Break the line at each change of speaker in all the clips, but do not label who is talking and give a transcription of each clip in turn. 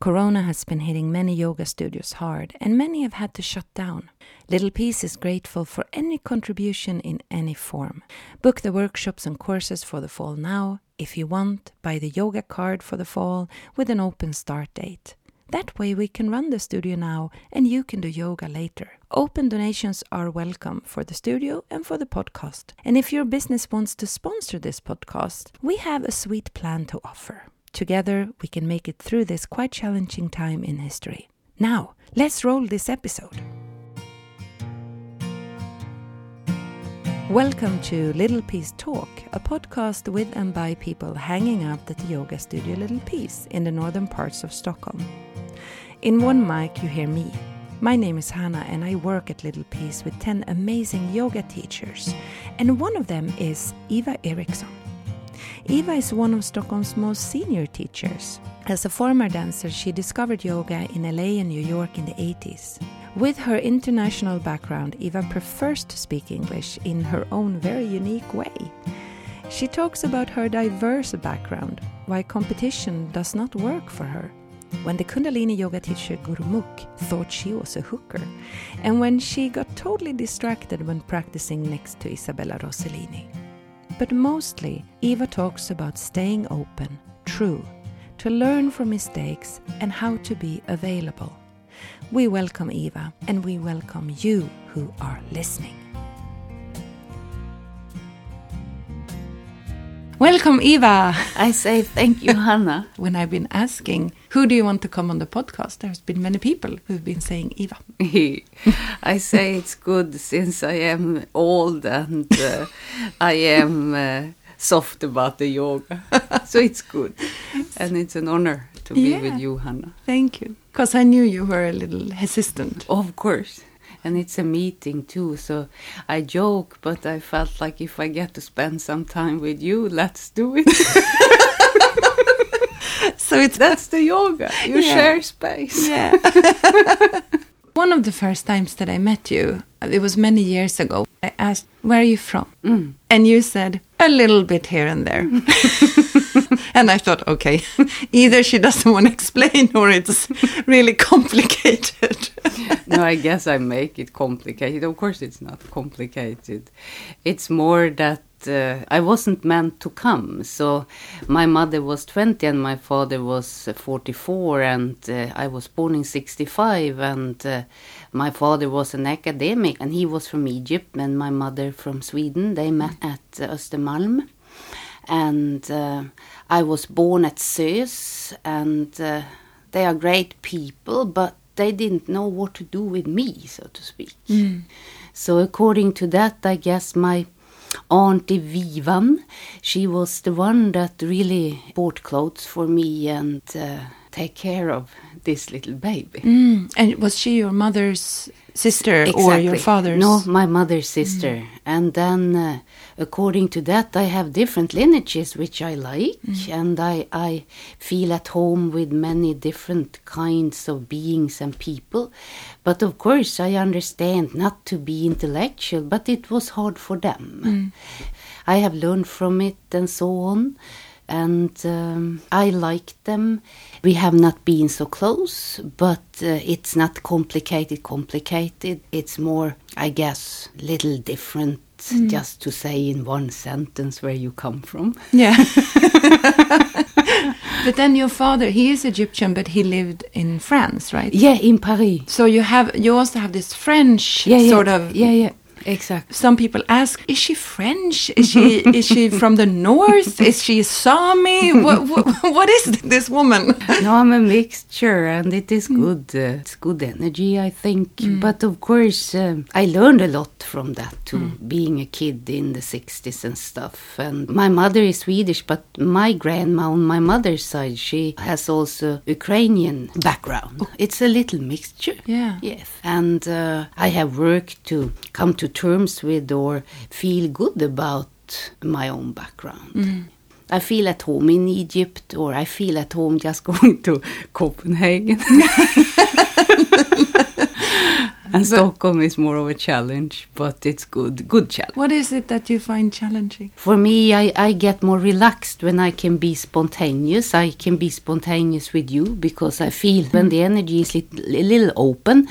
Corona has been hitting many yoga studios hard, and many have had to shut down. Little Peace is grateful for any contribution in any form. Book the workshops and courses for the fall now. If you want, buy the yoga card for the fall with an open start date. That way, we can run the studio now and you can do yoga later. Open donations are welcome for the studio and for the podcast. And if your business wants to sponsor this podcast, we have a sweet plan to offer. Together, we can make it through this quite challenging time in history. Now, let's roll this episode. Welcome to Little Peace Talk, a podcast with and by people hanging out at the yoga studio Little Peace in the northern parts of Stockholm. In one mic, you hear me. My name is Hannah, and I work at Little Peace with 10 amazing yoga teachers, and one of them is Eva Eriksson. Eva is one of Stockholm's most senior teachers. As a former dancer, she discovered yoga in LA and New York in the 80s. With her international background, Eva prefers to speak English in her own very unique way. She talks about her diverse background, why competition does not work for her, when the Kundalini yoga teacher Gurmukh thought she was a hooker, and when she got totally distracted when practicing next to Isabella Rossellini. But mostly, Eva talks about staying open, true, to learn from mistakes, and how to be available. We welcome Eva and we welcome you who are listening. Welcome, Eva.
I say thank you, Hannah.
when I've been asking, who do you want to come on the podcast? There's been many people who've been saying Eva.
I say it's good since I am old and uh, I am uh, soft about the yoga. so it's good. And it's an honor to be
Yeah.
with you, Hannah.
Thank you. Because I knew you were a little hesitant.
Of course. And it's a meeting too, so I joke, but I felt like if I get to spend some time with you, let's do it.
So it's
That's the yoga. You
Yeah.
share space.
Yeah. One of the first times that I met you, it was many years ago. I asked, Where are you from?
Mm.
And you said, A little bit here and there. and I thought, okay, either she doesn't want to explain or it's really complicated.
no, I guess I make it complicated. Of course, it's not complicated. It's more that uh, I wasn't meant to come. So, my mother was 20 and my father was uh, 44, and uh, I was born in 65. And uh, my father was an academic, and he was from Egypt, and my mother from Sweden. They met at Östermalm. And uh, I was born at SÖS, and uh, they are great people, but they didn't know what to do with me, so to speak. So, according to that, I guess my Auntie Vivan, she was the one that really bought clothes for me and uh, take care of this little baby.
Mm. And was she your mother's sister or your
Exactly.
father's?
No, my mother's sister. Mm-hmm. And then, uh, according to that, I have different lineages which I like, mm-hmm. and I, I feel at home with many different kinds of beings and people. But of course, I understand not to be intellectual, but it was hard for them. Mm. I have learned from it and so on. And um, I like them. We have not been so close, but uh, it's not complicated, complicated. It's more, I guess, little different just to say in one sentence where you come from.
Yeah. but then your father, he is Egyptian, but he lived in France, right?
Yeah, in Paris.
So you have you also have this French
Yeah, yeah,
sort of
Yeah, yeah, exactly.
some people ask, is she French? Is she is she from the north? Is she Sami? What, what, what is this woman?
no, I'm a mixture, and it is good. Uh, it's good energy, I think. But of course, um, I learned a lot from that too, being a kid in the 60s and stuff. And my mother is Swedish, but my grandma on my mother's side, she has also Ukrainian background. It's a little mixture.
Yeah.
Yes. And uh, I have worked to come to terms with or feel good about my own background. Mm. I feel at home in Egypt, or I feel at home just going to Copenhagen. and Stockholm is more of a challenge, but it's good, good challenge.
What is it that you find challenging?
For me, I, I get more relaxed when I can be spontaneous. I can be spontaneous with you because I feel when the energy is lit- a little open,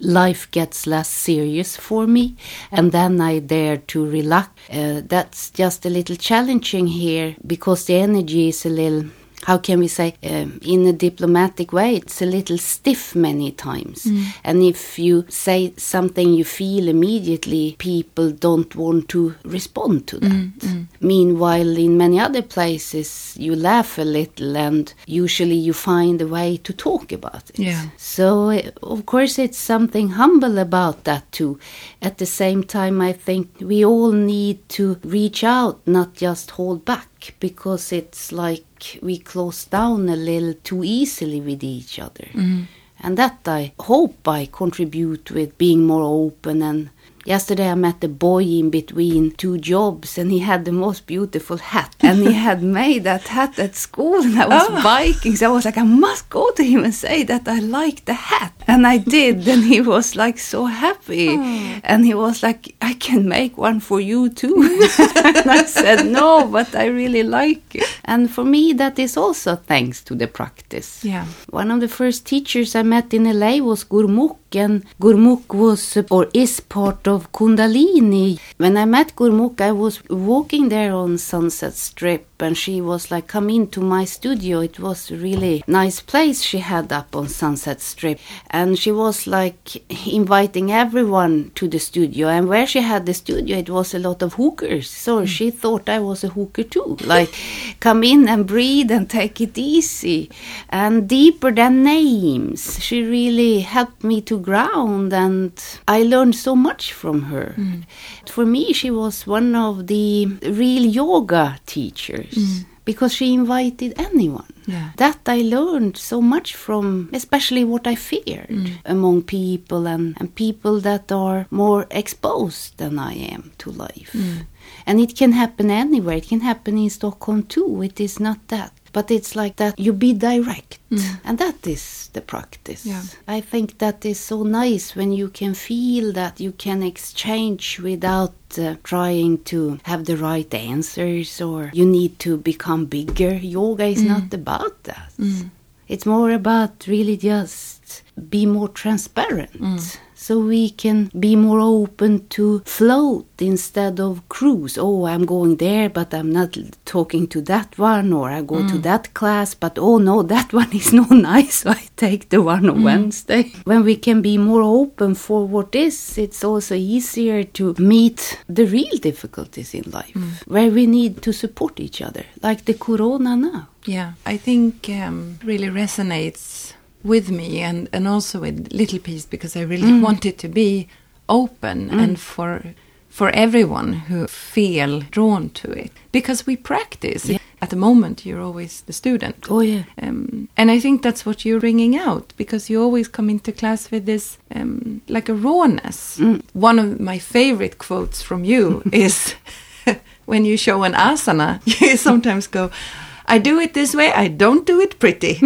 life gets less serious for me, and then I dare to relax. Uh, that's just a little challenging here because the energy is a little how can we say um, in a diplomatic way it's a little stiff many times. And if you say something you feel immediately people don't want to respond to that. meanwhile in many other places you laugh a little and usually you find a way to talk about it.
Yeah.
so uh, of course it's something humble about that too. At the same time i think we all need to reach out not just hold back because it's like we close down a little too easily with each other. Mm-hmm. And that i hope i contribute with being more open and Yesterday I met a boy in between two jobs and he had the most beautiful hat. And he had made that hat at school and I was oh. biking. So I was like, I must go to him and say that I like the hat. And I did. And he was like so happy. Oh. And he was like, I can make one for you too. and I said, no, but I really like it. And for me, that is also thanks to the practice.
Yeah.
One of the first teachers I met in LA was Gurmukh, and Gurmukh was or is part of Kundalini. When I met Gurmukh, I was walking there on Sunset Strip, and she was like, "Come into my studio." It was a really nice place she had up on Sunset Strip, and she was like inviting everyone to the studio. And where she had the studio, it was a lot of hookers, so hmm. she thought I was a hooker too. Like, come in and breathe and take it easy, and deeper than names. She really helped me to ground, and I learned so much from her. Hmm. For me, she was one of the real yoga teachers. Mm. Because she invited anyone.
Yeah.
That I learned so much from, especially what I feared mm. among people and, and people that are more exposed than I am to life. Mm. And it can happen anywhere. It can happen in Stockholm too. It is not that. But it's like that you be direct. Mm. And that is the practice.
Yeah.
I think that is so nice when you can feel that you can exchange without uh, trying to have the right answers or you need to become bigger. Yoga is mm. not about that. Mm. It's more about really just be more transparent. So we can be more open to float instead of cruise. Oh, I'm going there, but I'm not talking to that one, or I go to mm. that class, but oh no, that one is not nice, so I take the one on mm. Wednesday. When we can be more open for what is, it's also easier to meet the real difficulties in life, mm. where we need to support each other, like the corona now.
Yeah, I think um, really resonates with me and, and also with Little Peace because I really want it to be open and for for everyone who feel drawn to it because we practice. At the moment, you're always the student.
Oh yeah.
Um, and I think that's what you're bringing out because you always come into class with this, um, like a rawness. One of my favorite quotes from you is when you show an asana, you sometimes go, I do it this way, I don't do it pretty.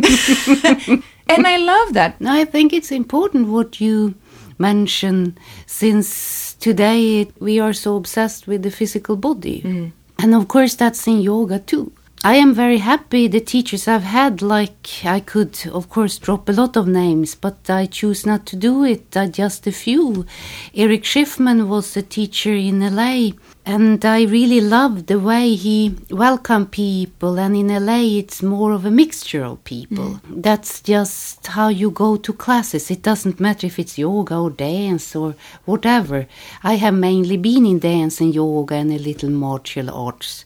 And I love that.
I think it's important what you mention since today we are so obsessed with the physical body. And of course, that's in yoga too. I am very happy the teachers I've had, like I could, of course, drop a lot of names, but I choose not to do it, uh, just a few. Erich Schiffmann was a teacher in LA, and I really love the way he welcomed people. And in LA, it's more of a mixture of people. Mm. That's just how you go to classes. It doesn't matter if it's yoga or dance or whatever. I have mainly been in dance and yoga and a little martial arts.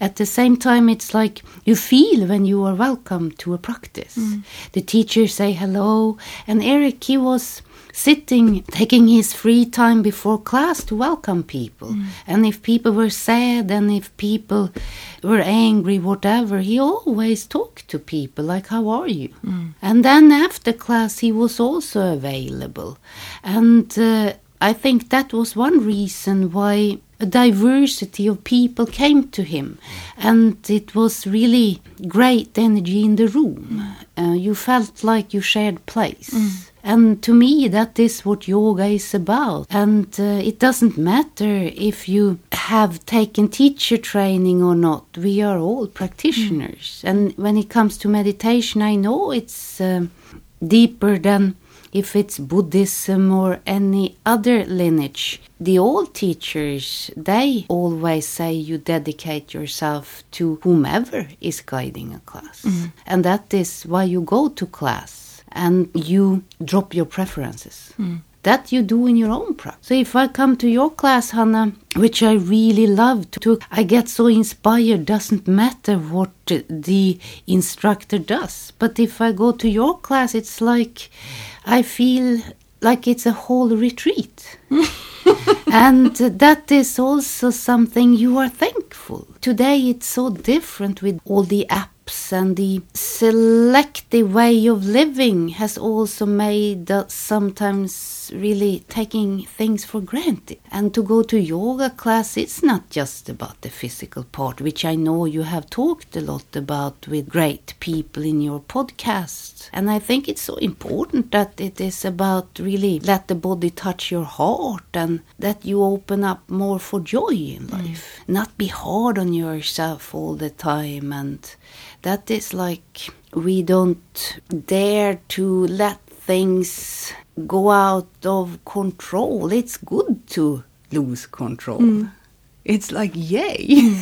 At the same time, it's like you feel when you are welcome to a practice. Mm. The teachers say hello, and Erich, he was sitting, taking his free time before class to welcome people. And if people were sad and if people were angry, whatever, he always talked to people like, How are you? And then after class, he was also available. And uh, I think that was one reason why a diversity of people came to him. And it was really great energy in the room. Uh, you felt like you shared place And to me, that is what yoga is about. And uh, it doesn't matter if you have taken teacher training or not. We are all practitioners. Mm. And when it comes to meditation, I know it's um, deeper than if it's Buddhism or any other lineage. The old teachers, they always say you dedicate yourself to whomever is guiding a class. Mm. And that is why you go to class and you drop your preferences. Mm. That you do in your own practice. So if I come to your class, Hannah, which I really love to, I get so inspired. Doesn't matter what the instructor does, but if I go to your class, it's like I feel like it's a whole retreat. and that is also something you are thankful. Today it's so different with all the apps and the selective way of living has also made us sometimes really taking things for granted. And to go to yoga class, it's not just about the physical part, which I know you have talked a lot about with great people in your podcast. And I think it's so important that it is about really let the body touch your heart and that you open up more for joy in mm. life. Mm. Not be hard on yourself all the time and that is like we don't dare to let things go out of control. It's good to lose control. Mm. It's like, yay.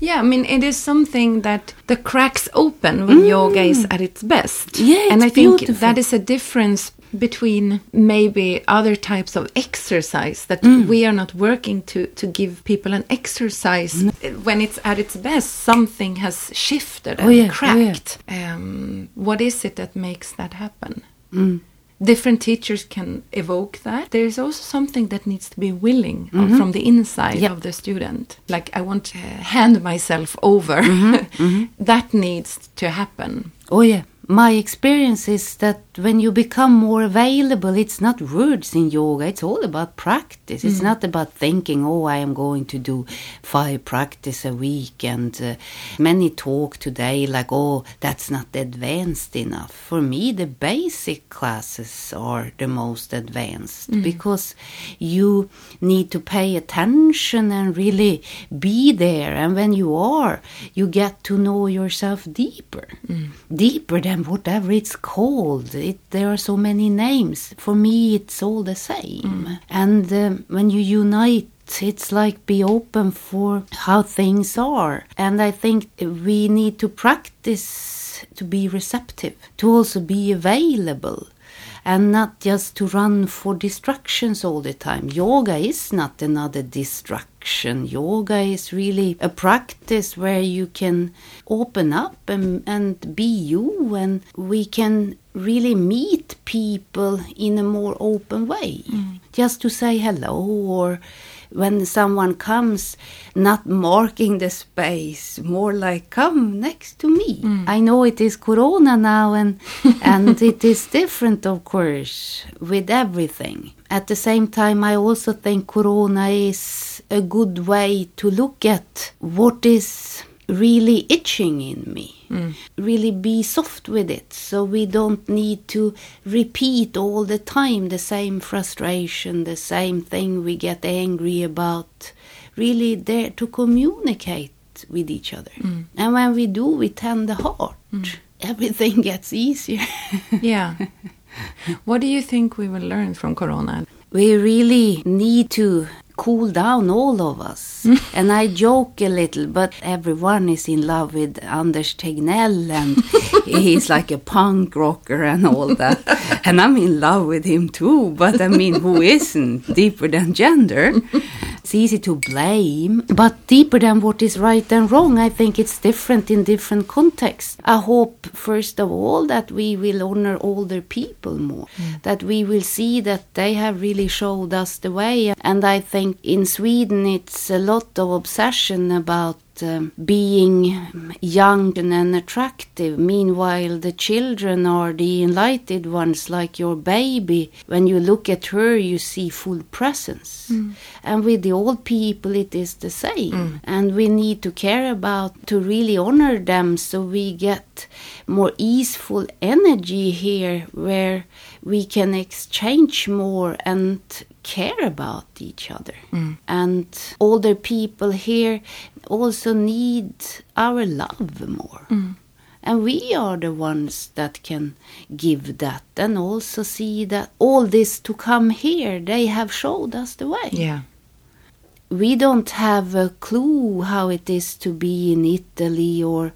yeah, I mean, it is something that the cracks open when mm. yoga is at its best.
Yeah,
and I
think
beautiful. that is a difference between maybe other types of exercise that mm. we are not working to to give people an exercise mm. when it's at its best something has shifted oh, and oh, yeah. cracked oh, yeah. um, what is it that makes that happen mm. different teachers can evoke that there's also something that needs to be willing -hmm. from the inside yep. of the student like i want to hand myself over -hmm. -hmm. that needs to happen
oh yeah my experience is that when you become more available, it's not words in yoga, it's all about practice. It's mm. not about thinking, oh, I am going to do five practice a week. And uh, many talk today like, oh, that's not advanced enough. For me, the basic classes are the most advanced mm. because you need to pay attention and really be there. And when you are, you get to know yourself deeper, mm. deeper than whatever it's called it, there are so many names. For me, it's all the same. Mm. And uh, when you unite it's like be open for how things are. And I think we need to practice to be receptive, to also be available and not just to run for distractions all the time. Yoga is not another distraction. Yoga is really a practice where you can open up and, and be you, and we can really meet people in a more open way. Mm. Just to say hello or when someone comes, not marking the space, more like come next to me. Mm. I know it is Corona now, and and it is different, of course, with everything. At the same time, I also think Corona is a good way to look at what is really itching in me. Mm. Really be soft with it so we don't need to repeat all the time the same frustration, the same thing we get angry about. Really dare to communicate with each other. Mm. And when we do, we tend the heart. Mm. Everything gets easier.
yeah. What do you think we will learn from Corona?
We really need to cool down, all of us. Mm. and I joke a little, but everyone is in love with Anders Tegnell, and he's like a punk rocker and all that. and I'm in love with him too, but I mean, who isn't deeper than gender? It's easy to blame, but deeper than what is right and wrong, I think it's different in different contexts. I hope, first of all, that we will honor older people more, mm. that we will see that they have really showed us the way. And I think in Sweden, it's a lot of obsession about Uh, being young and attractive. Meanwhile, the children are the enlightened ones, like your baby. When you look at her, you see full presence. Mm. And with the old people, it is the same. Mm. And we need to care about to really honor them so we get more easeful energy here where we can exchange more and care about each other. Mm. And older people here also need our love more. Mm. And we are the ones that can give that and also see that all this to come here, they have showed us the way.
Yeah.
We don't have a clue how it is to be in Italy or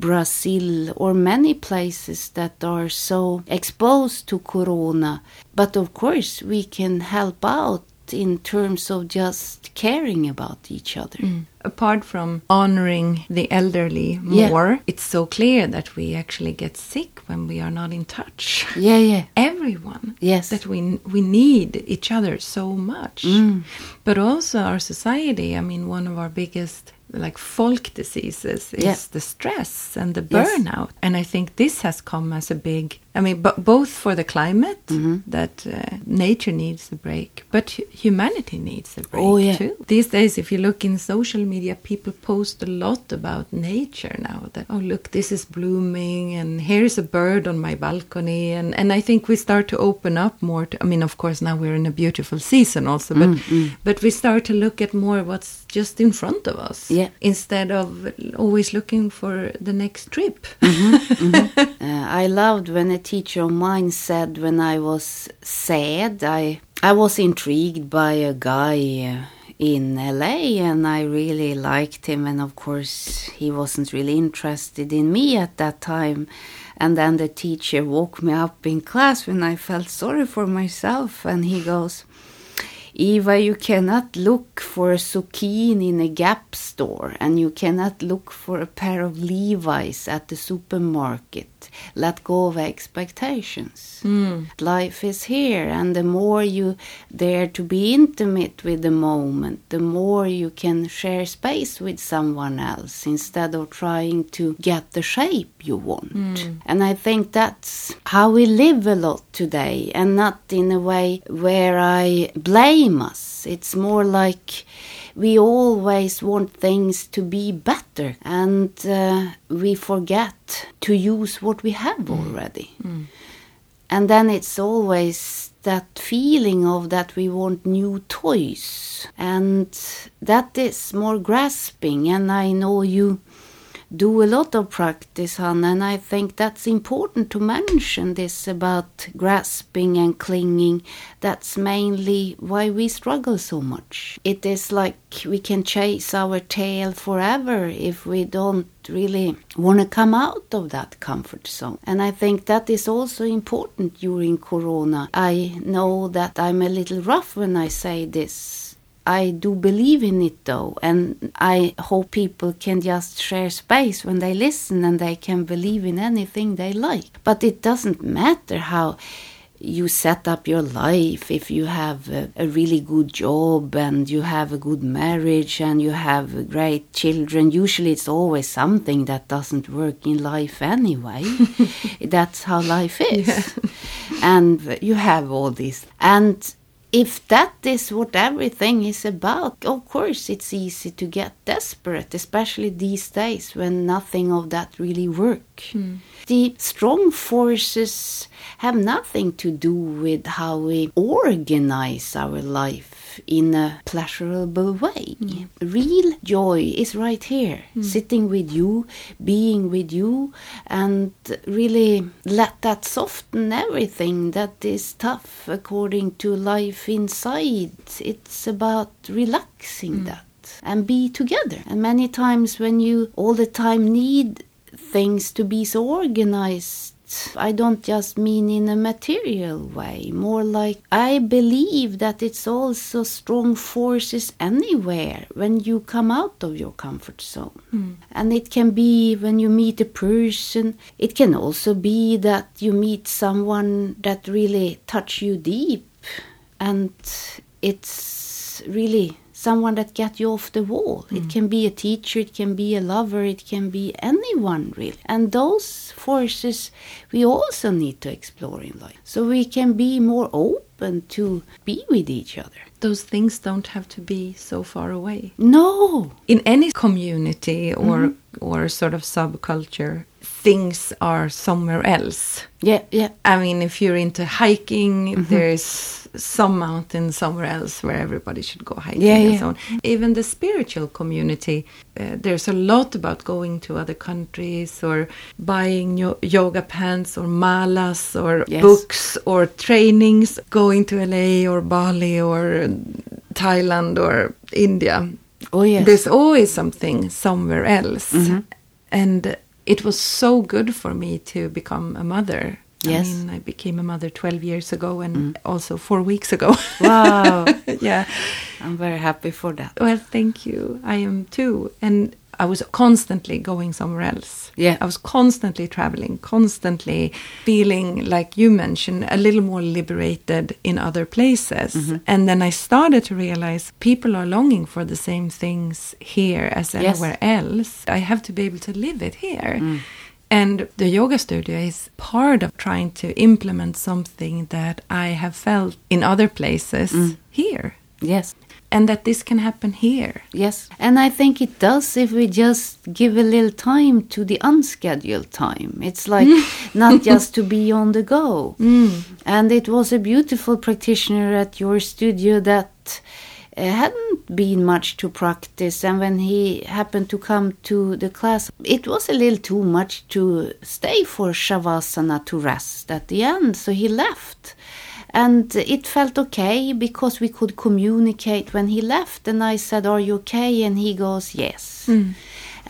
Brazil or many places that are so exposed to corona. But of course, we can help out in terms of just caring about each other.
Apart from honoring the elderly
Yeah.
more, it's so clear that we actually get sick when we are not in touch.
Yeah, yeah.
Everyone.
Yes.
That we we need each other so much.
Mm.
But also our society, I mean one of our biggest like folk diseases is
Yeah.
the stress and the
Yes.
burnout. And I think this has come as a big I mean bo- both for the climate
Mm-hmm.
that uh, nature needs a break, but humanity needs a break
Oh, yeah.
too. These days if you look in social media people post a lot about nature now that oh look this is blooming and here's a bird on my balcony and and I think we start to open up more to I mean of course now we're in a beautiful season also but but we start to look at more what's just in front of us
Yeah.
Instead of always looking for the next trip.
Uh, I loved when a teacher of mine said when I was sad, I I was intrigued by a guy uh, in LA and I really liked him and of course he wasn't really interested in me at that time. And then the teacher woke me up in class when I felt sorry for myself and he goes, Eva, you cannot look for a zucchini in a Gap store, and you cannot look for a pair of Levi's at the supermarket. Let go of expectations. Hmm. Life is here, and the more you dare to be intimate with the moment, the more you can share space with someone else instead of trying to get the shape you want. Hmm. And I think that's how we live a lot today, and not in a way where I blame us. It's more like we always want things to be better, and uh, we forget to use what we have already. And then it's always that feeling of that we want new toys. And that is more grasping. And I know you do a lot of practice, Hanna, and I think that's important to mention this about grasping and clinging. That's mainly why we struggle so much. It is like we can chase our tail forever if we don't really want to come out of that comfort zone. And I think that is also important during Corona. I know that I'm a little rough when I say this. I do believe in it though, and I hope people can just share space when they listen and they can believe in anything they like. But it doesn't matter how you set up your life if you have a, a really good job and you have a good marriage and you have great children usually it's always something that doesn't work in life anyway. That's how life is. And you have all this. And if that is what everything is about, of course it's easy to get desperate, especially these days when nothing of that really work. Hmm. The strong forces have nothing to do with how we organize our life in a pleasurable way. Mm. Real joy is right here, mm. sitting with you, being with you, and really let that soften everything that is tough according to life inside. It's about relaxing mm. that and be together. And many times when you all the time need things to be so organized, I don't just mean in a material way, more like I believe that it's also strong forces anywhere when you come out of your comfort zone. Hmm. And it can be when you meet a person, it can also be that you meet someone that really touch you deep. And it's really someone that get you off the wall. It mm. can be a teacher, it can be a lover, it can be anyone really. And those forces we also need to explore in life. So we can be more open to be with each other.
Those things don't have to be so far away.
No.
In any community or mm-hmm. or sort of subculture, things are somewhere else.
Yeah, yeah.
I mean, if you're into hiking, mm-hmm. there's some mountain somewhere else where everybody should go hiking
Yeah,
and
yeah.
so on. Even the spiritual community, uh, there's a lot about going to other countries or buying yo- yoga pants or malas or
Yes.
books or trainings, going to LA or Bali or Thailand or India.
Oh yes.
There's always something somewhere else.
Mhm.
And it was so good for me to become a mother.
Yes.
I mean, I became a mother 12 years ago and also four weeks ago.
Wow.
yeah.
I'm very happy for that.
Well, thank you. I am too. And I was constantly going somewhere else.
Yeah.
I was constantly traveling, constantly feeling, like you mentioned, a little more liberated in other places.
Mm-hmm.
And then I started to realize people are longing for the same things here as
Yes.
anywhere else. I have to be able to live it here.
Mm.
And the yoga studio is part of trying to implement something that I have felt in other places
Mm.
here.
Yes.
And that this can happen here.
Yes. And I think it does if we just give a little time to the unscheduled time. It's like not just to be on the go. And it was a beautiful practitioner at your studio that Uh, hadn't been much to practice. And when he happened to come to the class, it was a little too much to stay for Shavasana to rest at the end. So he left. And it felt okay because we could communicate when he left. And I said, Are you okay? And he goes, Yes. Mm.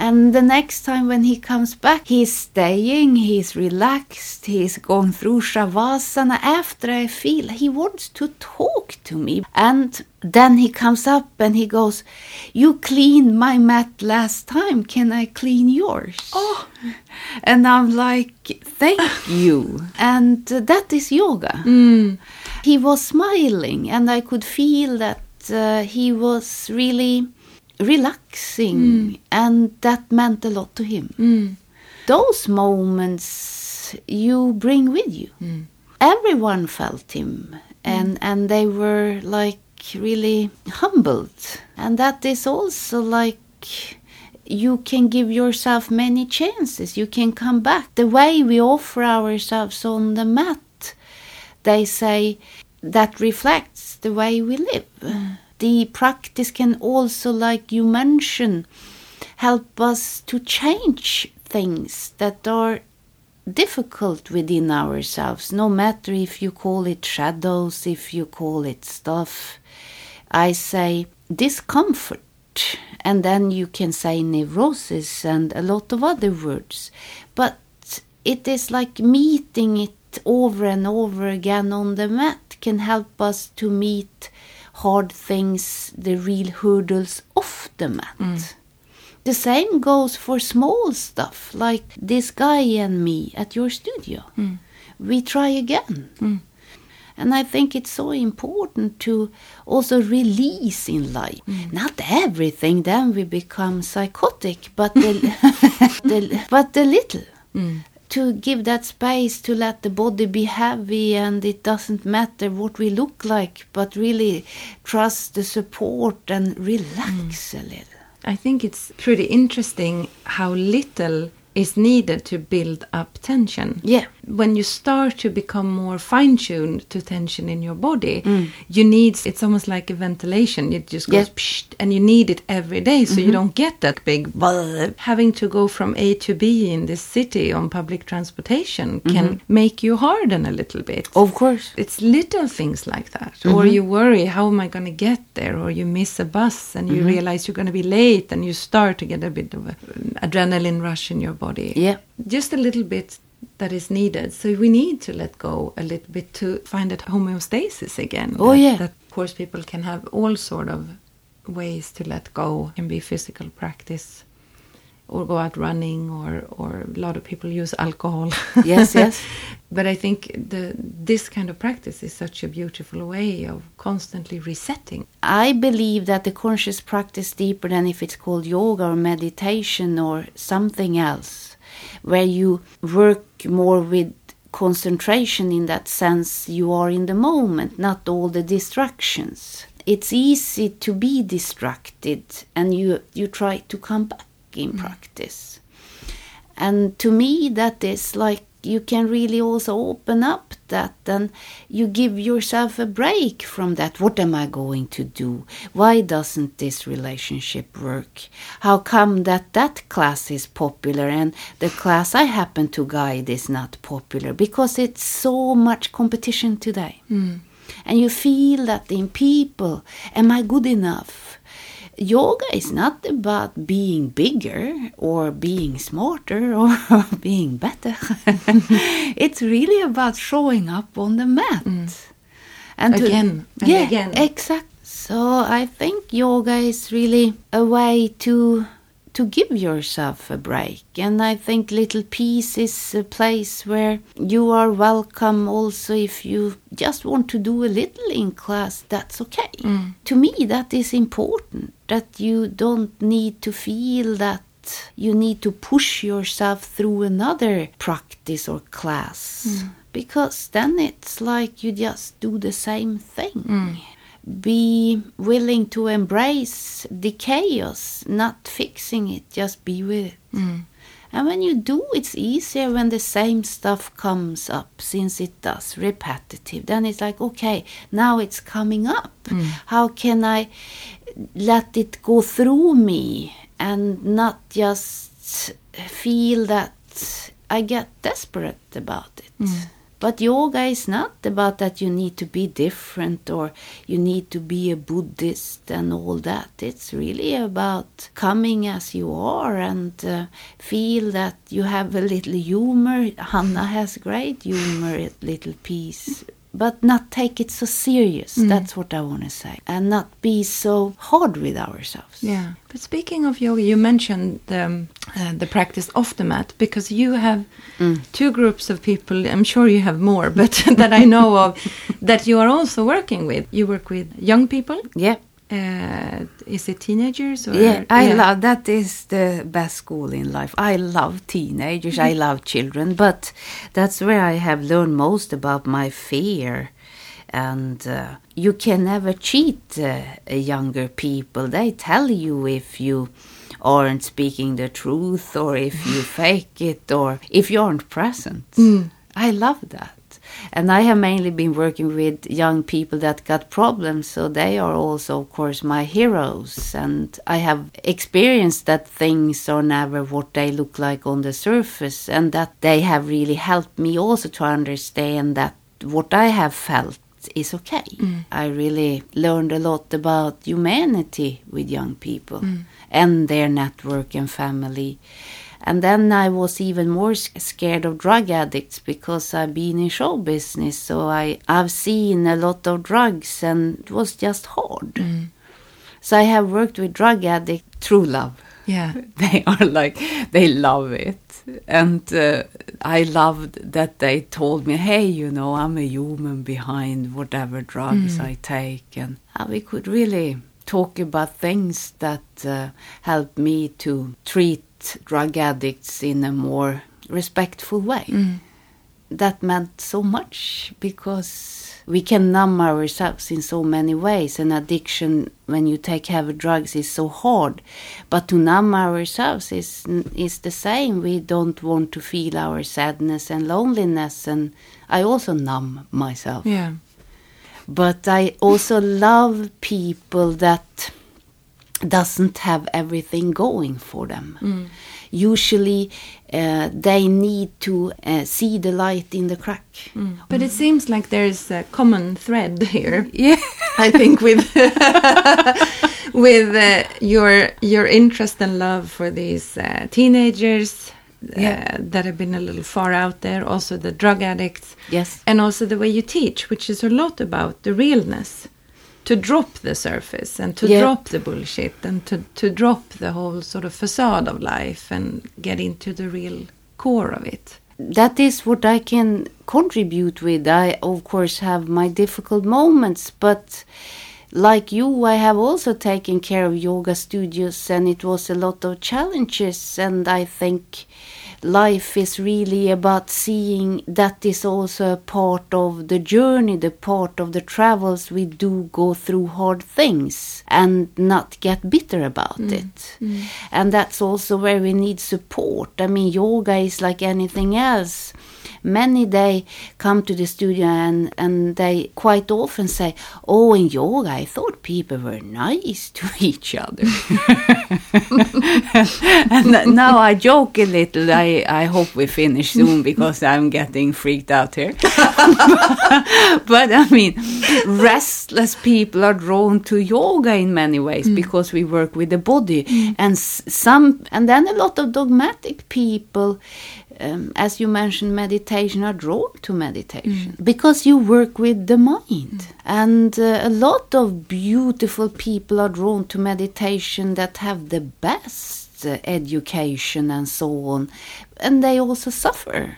And the next time when he comes back, he's staying, he's relaxed, he's gone through Shavasana. After I feel he wants to talk to me. And then he comes up and he goes, You cleaned my mat last time. Can I clean yours?
Oh.
And I'm like, Thank you. And that is yoga.
Mm.
He was smiling, and I could feel that uh, he was really relaxing, mm. and that meant a lot to him.
Mm.
Those moments you bring with you. Mm. Everyone felt him, and, mm. and they were like really humbled. And that is also like you can give yourself many chances. You can come back. The way we offer ourselves on the mat, they say that reflects the way we live. The practice can also, like you mentioned, help us to change things that are difficult within ourselves, no matter if you call it shadows, if you call it stuff. I say discomfort, and then you can say neurosis and a lot of other words. But it is like meeting it over and over again on the mat can help us to meet hard things, the real hurdles off the mat. Mm. The same goes for small stuff like this guy and me at your studio. Mm. We try again. Mm. And I think it's so important to also release in life. Not everything, then we become psychotic, but the, the, but a little. To give that space to let the body be heavy and it doesn't matter what we look like, but really trust the support and relax mm. a little.
I think it's pretty interesting how little is needed to build up tension.
Yeah.
When you start to become more fine tuned to tension in your body,
Mm.
you need it's almost like a ventilation. It just goes
Yeah. Mm-hmm.
and you need it every day so you don't get that big buzz. Having to go from A to B in this city on public transportation can make you harden a little bit.
Mm-hmm. Of course.
It's little things like that. Or
Mm-hmm.
you worry, how am I going to get there? Or you miss a bus and
Mm-hmm.
you realize you're going to be late and you start to get a bit of an adrenaline rush in your body.
Yeah.
Just a little bit that is needed. So we need to let go a little bit to find that homeostasis again.
Oh,
That-
yeah.
That, of course, people can have all sort of ways to let go. It can be physical practice or go out running or, or a lot of people use alcohol.
Yes, yes.
but I think the this kind of practice is such a beautiful way of constantly resetting.
I believe that the conscious practice deeper than if it's called yoga or meditation or something else, where you work more with concentration in that sense you are in the moment, not all the distractions. It's easy to be distracted and you you try to come back in mm. practice. And to me that is like you can really also open up that and you give yourself a break from that. What am I going to do? Why doesn't this relationship work? How come that that class is popular and the class I happen to guide is not popular? Because it's so much competition today. Hmm. And you feel that in people, am I good enough? Yoga is not about being bigger or being smarter or being better. it's really about showing up on the mat. Mm.
And again and
yeah,
again.
exact. So I think yoga is really a way to to give yourself a break. And I think Little Peace is a place where you are welcome also if you just want to do a little in class, that's okay. Mm. To me, that is important that you don't need to feel that you need to push yourself through another practice or class. Mm. Because then it's like you just do the same thing mm. Be willing to embrace the chaos, not fixing it, just be with it. Mm. And when you do, it's easier when the same stuff comes up, since it does, repetitive. Then it's like, okay, now it's coming up. Mm. How can I let it go through me and not just feel that I get desperate about it? Mm. But yoga is not about that you need to be different or you need to be a Buddhist and all that. It's really about coming as you are and uh, feel that you have a little humor. Hanna has great humor at Little Peace. But not take it so serious. That's what I want to say. And not be so hard with ourselves.
Yeah. But speaking of yoga, you mentioned the, um, uh, the practice off the mat because you have two groups of people. I'm sure you have more, but that I know of that you are also working with. You work with young people.
Yeah.
Uh, is it teenagers or?
Yeah, I love that is the best school in life. I love teenagers, I love children, but that's where I have learned most about my fear. And uh, you can never cheat uh, younger people. They tell you if you aren't speaking the truth or if you fake it or if you aren't present. I love that. And I have mainly been working with young people that got problems, so they are also, of course, my heroes. And I have experienced that things are never what they look like on the surface, and that they have really helped me also to understand that what I have felt is okay. Mm. I really learned a lot about humanity with young people mm. and their network and family. And then I was even more scared of drug addicts because I've been in show business, so I, I've seen a lot of drugs and it was just hard. So I have worked with drug addicts through love.
Yeah.
They are like, they love it. And uh, I loved that they told me, hey, you know, I'm a human behind whatever drugs I take. And uh, we could really talk about things that uh, help me to treat drug addicts in a more respectful way. Mm. That meant so much because we can numb ourselves in so many ways. And addiction, when you take heavy drugs, is so hard. But to numb ourselves is is the same. We don't want to feel our sadness and loneliness, and I also numb myself
Yeah.
but I also love people that doesn't have everything going for them. Usually, uh, they need to uh, see the light in the crack.
But it seems like there's a common thread here.
Yeah,
I think with with uh, your your interest and love for these uh, teenagers uh,
Yeah.
that have been a little far out there, also the drug addicts,
yes,
and also the way you teach, which is a lot about the realness, to drop the surface and to
Yeah.
drop the bullshit and to to drop the whole sort of facade of life and get into the real core of it.
that is what I can contribute with. I, of course, have my difficult moments, but like you, I have also taken care of yoga studios, and it was a lot of challenges. And I think life is really about seeing that is also a part of the journey, the part of the travels. We do go through hard things and not get bitter about
Mm.
it. And that's also where we need support. I mean, yoga is like anything else. Many they come to the studio and, and they quite often say, Oh, in yoga, I thought people were nice to each other. and now I joke a little. I, I hope we finish soon because I'm getting freaked out here. but I mean, restless people are drawn to yoga in many ways mm. because we work with the body, mm. and some, and then a lot of dogmatic people. Um, as you mentioned, meditation are drawn to meditation because you work with the mind. And uh, a lot of beautiful people are drawn to meditation that have the best uh, education and so on. And they also suffer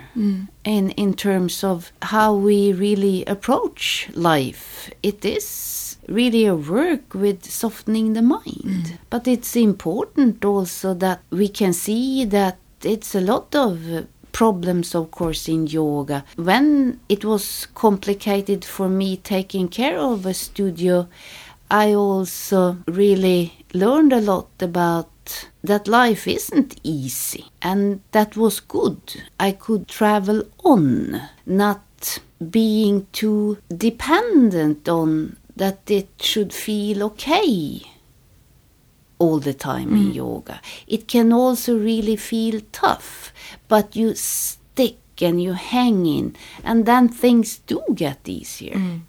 in, in terms of how we really approach life. It is really a work with softening the mind. But it's important also that we can see that it's a lot of problems of course in yoga. When it was complicated for me taking care of a studio i also really learned a lot about that life isn't easy and that was good. I could travel on not being too dependent on that it should feel okay all the time in mm. yoga. It can also really feel tough, but you stick and you hang in, and then things do get easier. Mm.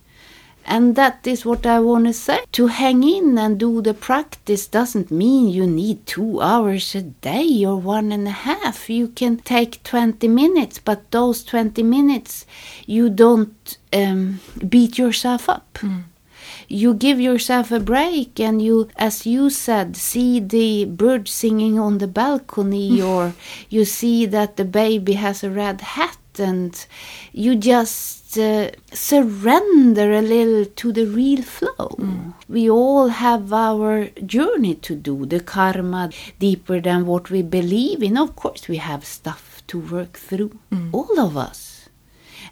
And that is what I want to say. To hang in and do the practice doesn't mean you need two hours a day or one and a half. You can take 20 minutes, but those 20 minutes you don't um, beat yourself up mm. You give yourself a break and you as you said see the bird singing on the balcony or you see that the baby has a red hat and you just uh, surrender a little to the real flow. Mm. We all have our journey to do the karma deeper than what we believe in. Of course we have stuff to work through mm. all of us.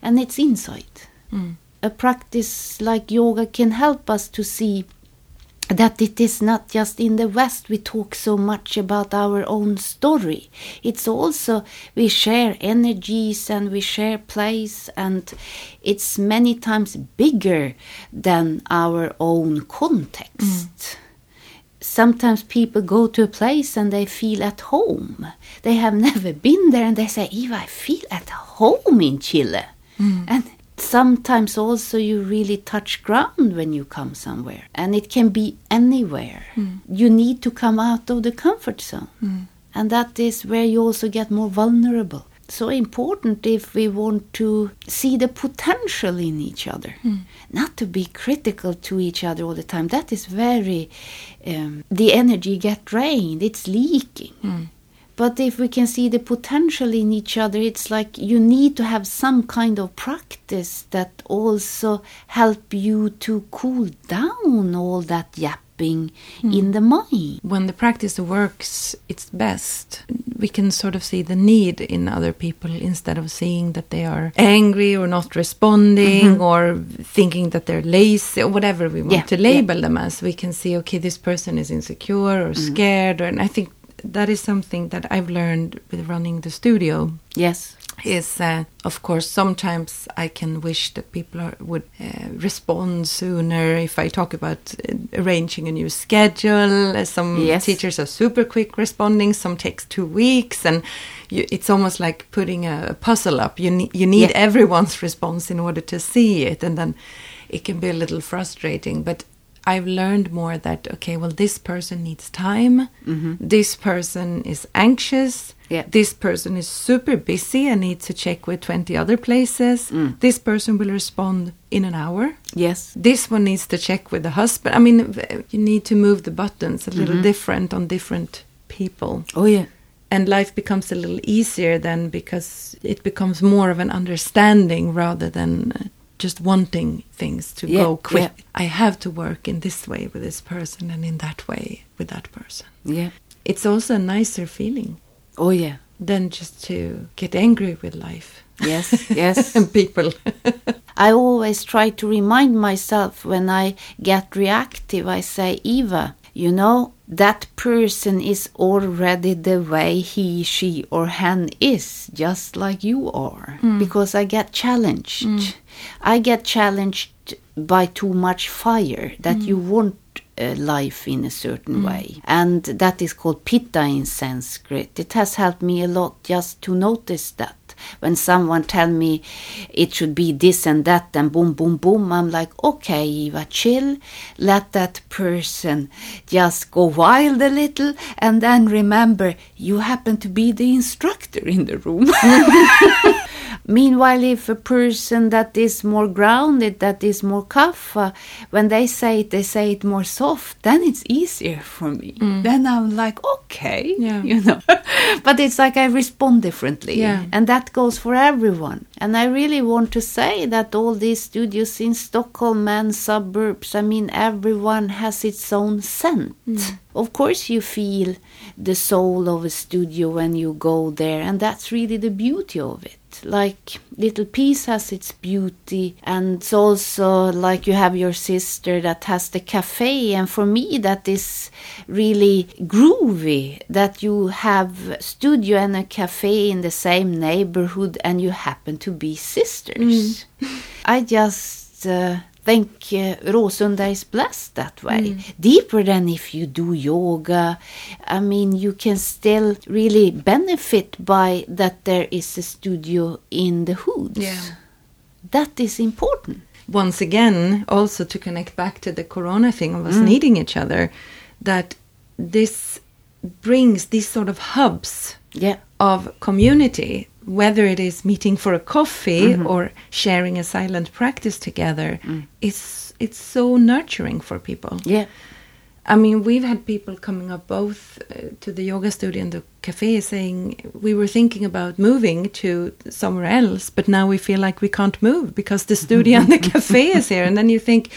And it's insight mm. A practice like yoga can help us to see that it is not just in the West we talk so much about our own story. It's also we share energies and we share place, and it's many times bigger than our own context. Mm. Sometimes people go to a place and they feel at home. They have never been there and they say, Eva, I feel at home in Chile. Mm. And sometimes also you really touch ground when you come somewhere and it can be anywhere. Hmm. You need to come out of the comfort zone. Hmm. And that is where you also get more vulnerable. So important if we want to see the potential in each other. Hmm. Not to be critical to each other all the time. That is very um, the energy get drained. It's leaking but if we can see the potential in each other, it's like you need to have some kind of practice that also help you to cool down all that yapping hmm. in the mind.
when the practice works its best, we can sort of see the need in other people instead of seeing that they are angry or not responding mm-hmm. or thinking that they're lazy or whatever we want
Yeah,
to label them as. We can see, okay, this person is insecure or mm-hmm. scared, or, and I think that is something that I've learned with running the studio
Yes.
is uh, of course sometimes I can wish that people are, would uh, respond sooner if I talk about uh, arranging a new schedule. Uh, some
Yes.
teachers are super quick responding, some takes two weeks, and you, it's almost like putting a, a puzzle up. You need you need
Yeah.
everyone's response in order to see it, and then it can be a little frustrating. But I've learned more that okay, well, this person needs time. Mm-hmm. This person is anxious.
Yeah.
This person is super busy and needs to check with 20 other places. Mm. This person will respond in an hour.
Yes.
This one needs to check with the husband. I mean, you need to move the buttons a little mm-hmm. different on different people.
Oh, yeah.
and life becomes a little easier then because it becomes more of an understanding rather than uh, just wanting things to
Yeah,
go quick.
yeah.
I have to work in this way with this person and in that way with that person.
Yeah.
It's also a nicer feeling
Oh yeah.
than just to get angry with life
Yes. Yes.
and people.
I always try to remind myself when I get reactive, I say, Eva, you know, that person is already the way he, she, or hen is, just like you are. Hmm. Because I get challenged. Hmm. I get challenged by too much fire that hmm. you want uh, life in a certain way. And that is called pitta in Sanskrit. It has helped me a lot just to notice that when someone tell me it should be this and that and boom boom boom i'm like okay eva chill. Let that person just go wild a little and then remember you happen to be the instructor in the room Meanwhile, if a person that is more grounded, that is more kapha, when they say it, they say it more soft, then it's easier for me. Mm. Then I'm like, okay,
Yeah.
you know. but it's like I respond differently.
Yeah.
And that goes for everyone. And I really want to say that all these studios in Stockholm and suburbs, I mean, everyone has its own scent. Mm. Of course, you feel the soul of a studio when you go there, and that's really the beauty of it. Like Little Peace has its beauty, and it's also like you have your sister that has the cafe, and for me, that is really groovy that you have studio and a cafe in the same neighborhood, and you happen to be sisters. I just uh, think uh, Råsunda is blessed that way. Deeper than if you do yoga. I mean, you can still really benefit by that there is a studio in the hoods.
Yeah.
That is important.
Once again, also to connect back to the corona thing of us needing each other, that this brings these sort of hubs
Yeah.
of community, whether it is meeting for a coffee or sharing a silent practice together, it's it's so nurturing for people.
Yeah.
I mean, we've had people coming up both uh, to the yoga studio and the cafe saying we were thinking about moving to somewhere else, but now we feel like we can't move because the studio and the cafe is here. And then you think,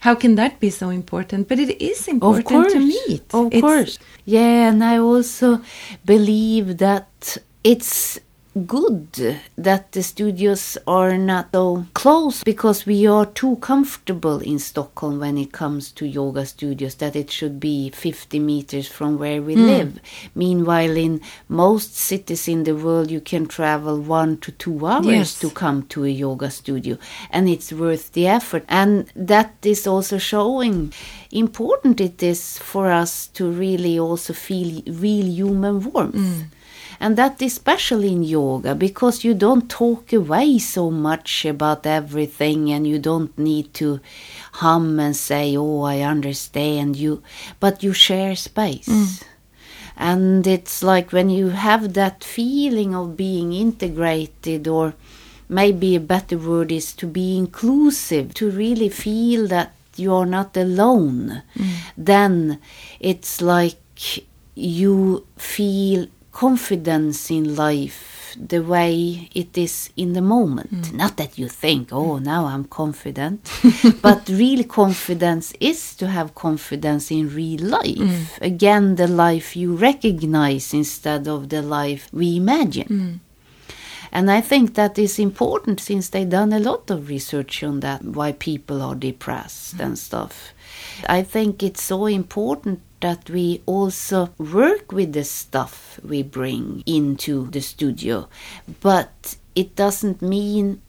how can that be so important? But it is important
of course.
to meet.
Of
It's-
course. Yeah, and I also believe that it's good that the studios are not so close because we are too comfortable in Stockholm when it comes to yoga studios that it should be 50 meters from where we hmm. live. Meanwhile, in most cities in the world, you can travel one to two hours
Yes.
to come to a yoga studio and it's worth the effort. And that is also showing. Important it is for us to really also feel real human warmth hmm. And that especially in yoga because you don't talk away so much about everything and you don't need to hum and say oh i understand you but you share space. Mm. And it's like when you have that feeling of being integrated, or maybe a better word is to be inclusive, to really feel that you are not alone, mm. then it's like you feel confidence in life the way it is in the moment. Mm. Not that you think, oh, mm. now I'm confident, but real confidence is to have confidence in real life. Mm. Again, the life you recognize instead of the life we imagine. And I think that is important since they've done a lot of research on that, why people are depressed and stuff. I think it's so important that we also work with the stuff we bring into the studio, but it doesn't mean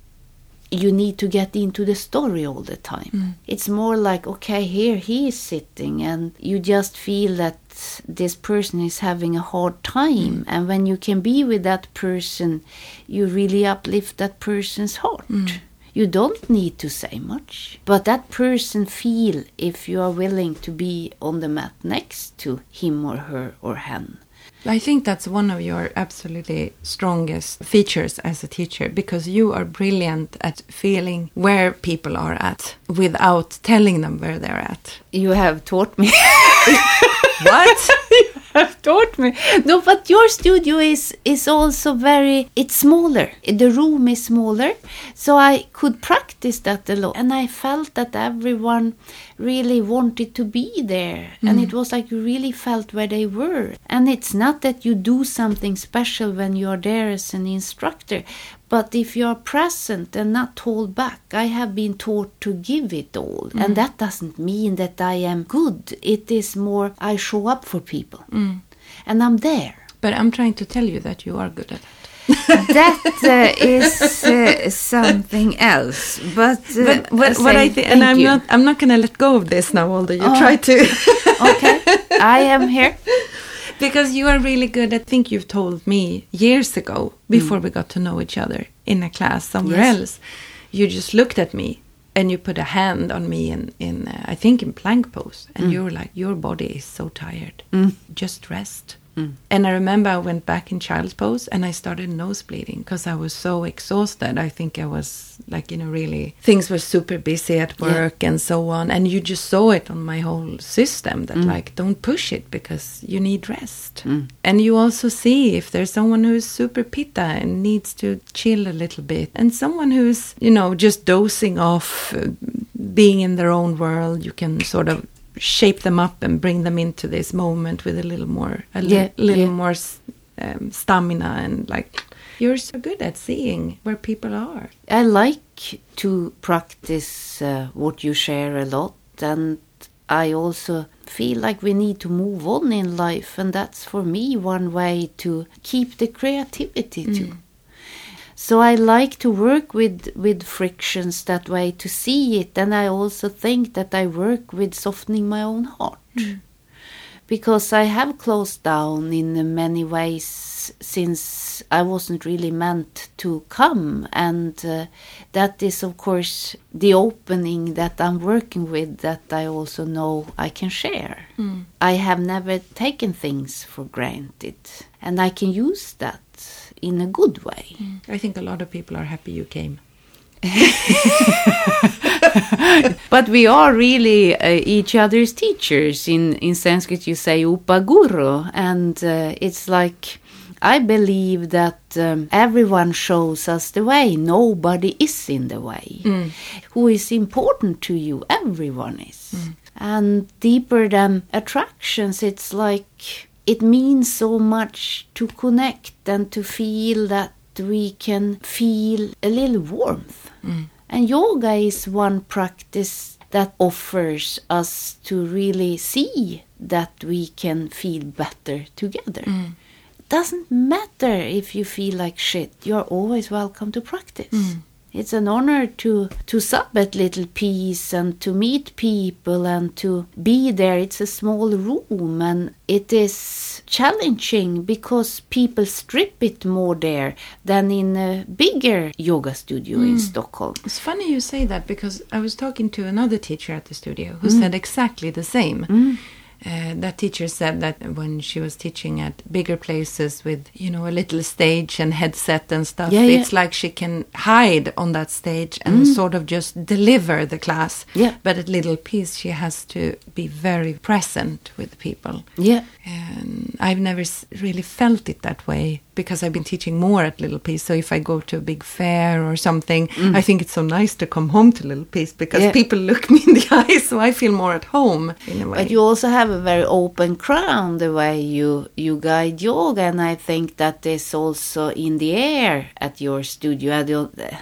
you need to get into the story all the time. Mm. It's more like, okay, here he is sitting, and you just feel that this person is having a hard time. Mm. And when you can be with that person, you really uplift that person's heart. Mm. You don't need to say much, but that person feel if you are willing to be on the mat next to him or her or hen.
I think that's one of your absolutely strongest features as a teacher because you are brilliant at feeling where people are at without telling them where they're at.
You have taught me.
What?
have taught me.
No, but your studio is is also very. It's smaller. The room is smaller, so I could practice that a lot, and I felt that everyone really wanted to be there, and mm. it was like you really felt where they were. And it's not that you do something special when you are there as an instructor, but if you are present and not hold back, I have been taught to give it all. And that doesn't mean that I am good. It is more I show up for people. And I'm there.
But I'm trying to tell you that you are good at it.
that uh, is uh, something else. But, uh,
But what, what I think, and I'm
you.
not, I'm not going to let go of this now. Although you
Oh.
try to,
okay, I am here.
because you are really good. I think you've told me years ago, mm. before we got to know each other in a class somewhere
Yes.
else, you just looked at me and you put a hand on me in, in uh, I think in plank pose, and mm. you were like, "Your body is so tired. Mm. Just rest." And I remember I went back in child's pose and I started nosebleeding because I was so exhausted. I think I was like, you know, really, things were super busy at
Yeah.
work and so on. And you just saw it on my whole system that, like, don't push it because you need rest. And you also see if there's someone who's super pitta and needs to chill a little bit, and someone who's, you know, just dozing off, uh, being in their own world, you can sort of shape them up and bring them into this moment with a little more a li-
Yeah,
little
yeah.
more um, stamina and like you're so good at seeing where people are
I like to practice uh, what you share a lot, and I also feel like we need to move on in life, and that's for me one way to keep the creativity too. So I like to work with with frictions that way to see it, and I also think that I work with softening my own heart. Because I have closed down in many ways since I wasn't really meant to come, and uh, that is, of course, the opening that I'm working with that I also know I can share. I have never taken things for granted, and I can use that in a good way.
i think a lot of people are happy you came
But we are really uh, each other's teachers. In, in Sanskrit, you say upaguru, and uh, it's like I believe that um, everyone shows us the way. Nobody is in the way. Who is important to you? Everyone is. And deeper than attractions, it's like it means so much to connect and to feel that we can feel a little warmth. Mm. And yoga is one practice that offers us to really see that we can feel better together. Mm. Doesn't matter if you feel like shit, you're always welcome to practice. Mm. It's an honor to to sub at Little Peace and to meet people and to be there. It's a small room and it is challenging because people strip it more there than in a bigger yoga studio in hmm. Stockholm.
it's funny you say that because i was talking to another teacher at the studio who hmm. said exactly the same hmm. Uh, that teacher said that when she was teaching at bigger places with, you know, a little stage and headset and stuff,
Yeah, yeah.
it's like she can hide on that stage and sort of just deliver the class.
Yeah.
But at Little Peace, she has to be very present with people.
Yeah.
And I've never really felt it that way because I've been teaching more at Little Peace. So if I go to a big fair or something, I think it's so nice to come home to Little Peace because
Yeah.
people look me in the eyes, so I feel more at home in a way.
But you also have a very open crown the way you you guide yoga, and I think that is also in the air at your studio.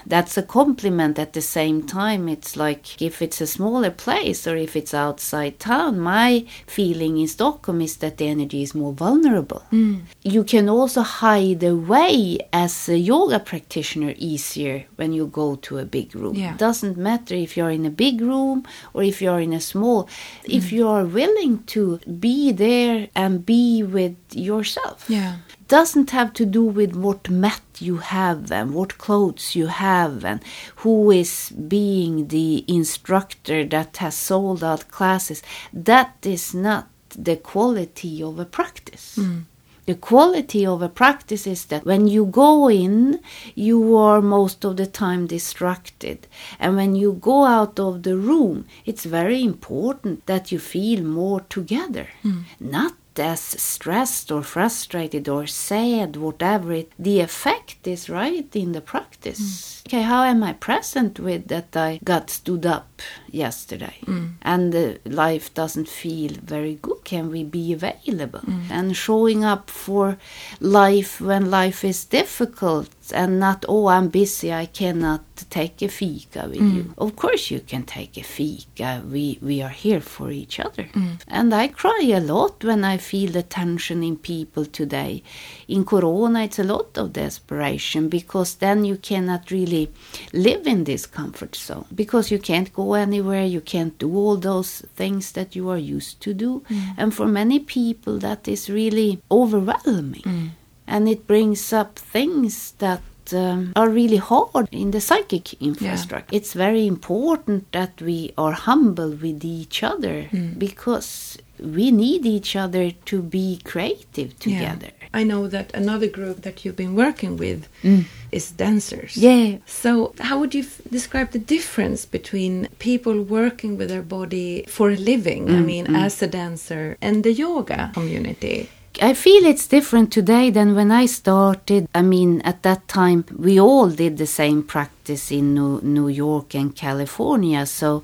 That's a compliment. At the same time, it's like if it's a smaller place or if it's outside town. My feeling in Stockholm is that the energy is more vulnerable. Mm. You can also hide away as a yoga practitioner easier when you go to a big room.
Yeah.
Doesn't matter if you're in a big room or if you're in a small. If mm. you are willing to be there and be with yourself.
yeah.
Doesn't have to do with what mat you have and what clothes you have and who is being the instructor that has sold out classes. That is not the quality of a practice. Mm. The quality of a practice is that when you go in, you are most of the time distracted. And when you go out of the room, it's very important that you feel more together. Hmm. Not as stressed or frustrated or sad, whatever it, the effect is right in the practice. Hmm. Okay, how am I present with that I got stood up yesterday mm. and uh, life doesn't feel very good? Can we be available mm. and showing up for life when life is difficult and not, oh, I'm busy, I cannot take a fika with mm. you. Of course, you can take a fika. We, we are here for each other. And I cry a lot when I feel the tension in people today. In Corona, it's a lot of desperation because then you cannot really live in this comfort zone because you can't go anywhere, you can't do all those things that you are used to do. Mm. And for many people, that is really overwhelming. Mm. And it brings up things that um, are really hard in the psychic infrastructure. It's very important that we are humble with each other hmm. because we need each other to be creative together.
I know that another group that you've been working with mm. is dancers.
Yeah.
So, how would you f- describe the difference between people working with their body for a living, I mm, mean, mm. as a dancer, and the yoga community?
I feel it's different today than when I started. I mean, at that time, we all did the same practice in New, New York and California. So,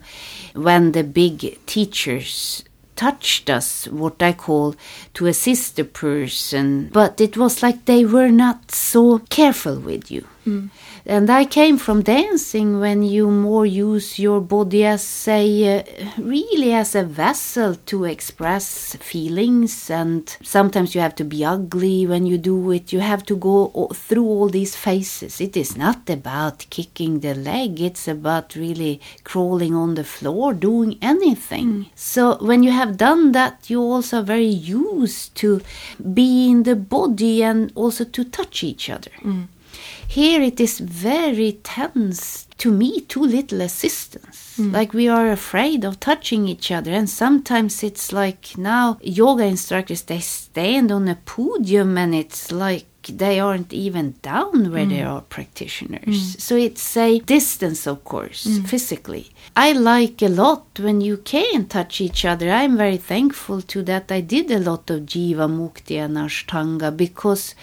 when the big teachers touched us, what I call to assist the person, but it was like they were not so careful with you. Hmm. And I came from dancing when you more use your body as a uh, really as a vessel to express feelings, and sometimes you have to be ugly when you do it. You have to go through all these phases. It is not about kicking the leg, it's about really crawling on the floor, doing anything. So when you have done that, you also are very used to be in the body and also to touch each other. Here it is very tense to me, too little assistance. Mm. Like we are afraid of touching each other, and sometimes it's like now yoga instructors they stand on a podium and it's like they aren't even down where there mm. are practitioners. Mm. So it's a distance, of course, physically. I like a lot when you can touch each other. I'm very thankful to that. I did a lot of Jivamukti and Ashtanga because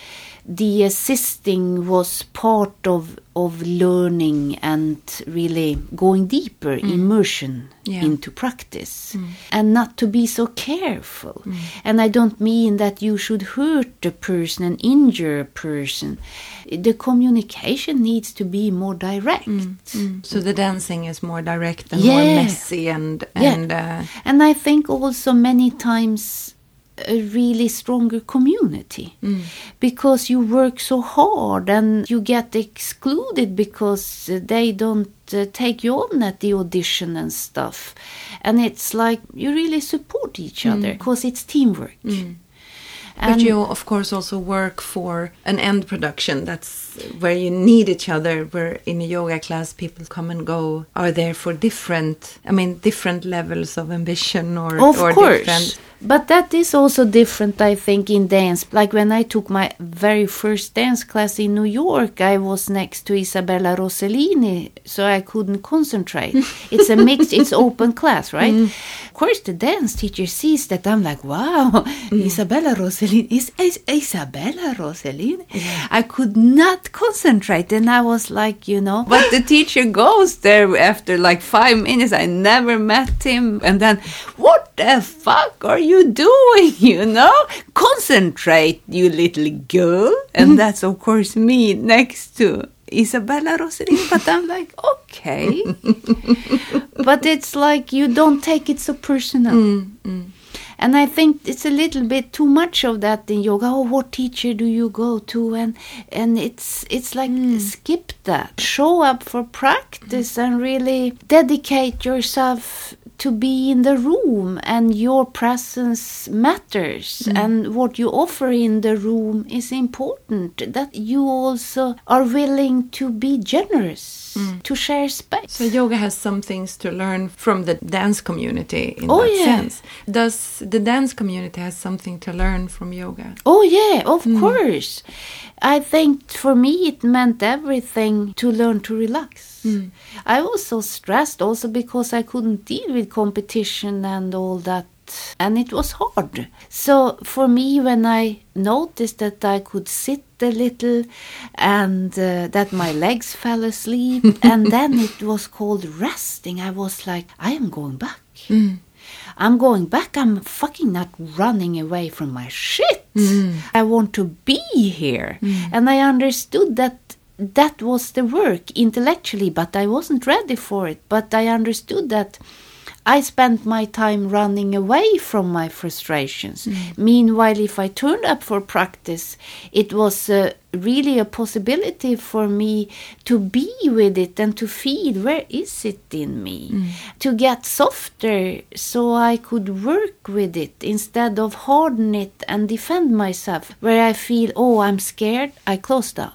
the assisting was part of of learning and really going deeper mm. immersion
Yeah.
into practice. Mm. And not to be so careful. Mm. And i don't mean that you should hurt a person and injure a person. The communication needs to be more direct.
So the dancing is more direct and
Yeah.
more messy and
Yeah.
and uh,
And I think also many times a really stronger community. Mm. Because you work so hard and you get excluded because they don't uh, take you on at the audition and stuff. And it's like you really support each mm. other because it's teamwork. Mm.
but you of course also work for an end production. That's where you need each other where in a yoga class people come and go are there for different i mean different levels of ambition or
Of
or
course.
different
But that is also different, I think, in dance. Like when I took my very first dance class in New York, I was next to Isabella Rossellini, so I couldn't concentrate. it's a mixed, it's open class, right? Mm. Of course, the dance teacher sees that. I'm like, wow, mm. Isabella Rossellini is, is Isabella Rossellini. I could not concentrate, and I was like, you know. But the teacher goes there after like five minutes. I never met him, and then, what the fuck are you doing? You know, concentrate, you little girl. And mm-hmm. that's of course me next to Isabella Rossellini. But I'm like, okay. but it's like you don't take it so personal. Mm, mm. And I think it's a little bit too much of that in yoga. Oh, what teacher do you go to? And and it's it's like hmm. skip that. Show up for practice and really dedicate yourself to be in the room and your presence matters hmm. and what you offer in the room is important that you also are willing to be generous Mm. to share space
so yoga has some things to learn from the dance community in
Oh,
that
yeah.
sense does the dance community has something to learn from yoga
Oh yeah, of mm. course. I think for me it meant everything to learn to relax. Mm. I was so stressed also because I couldn't deal with competition and all that and it was hard. So for me, when I noticed that I could sit a little and uh, that my legs fell asleep, and then it was called resting, I was like, I am going back. Mm. I'm going back. I'm fucking not running away from my shit. Mm. I want to be here. Mm. And I understood that that was the work intellectually, but I wasn't ready for it. But I understood that I spent my time running away from my frustrations. Mm. Meanwhile, if I turned up for practice, it was uh, really a possibility for me to be with it and to feel where is it in me, mm. to get softer so I could work with it instead of harden it and defend myself. Where I feel, oh, I'm scared, I close down.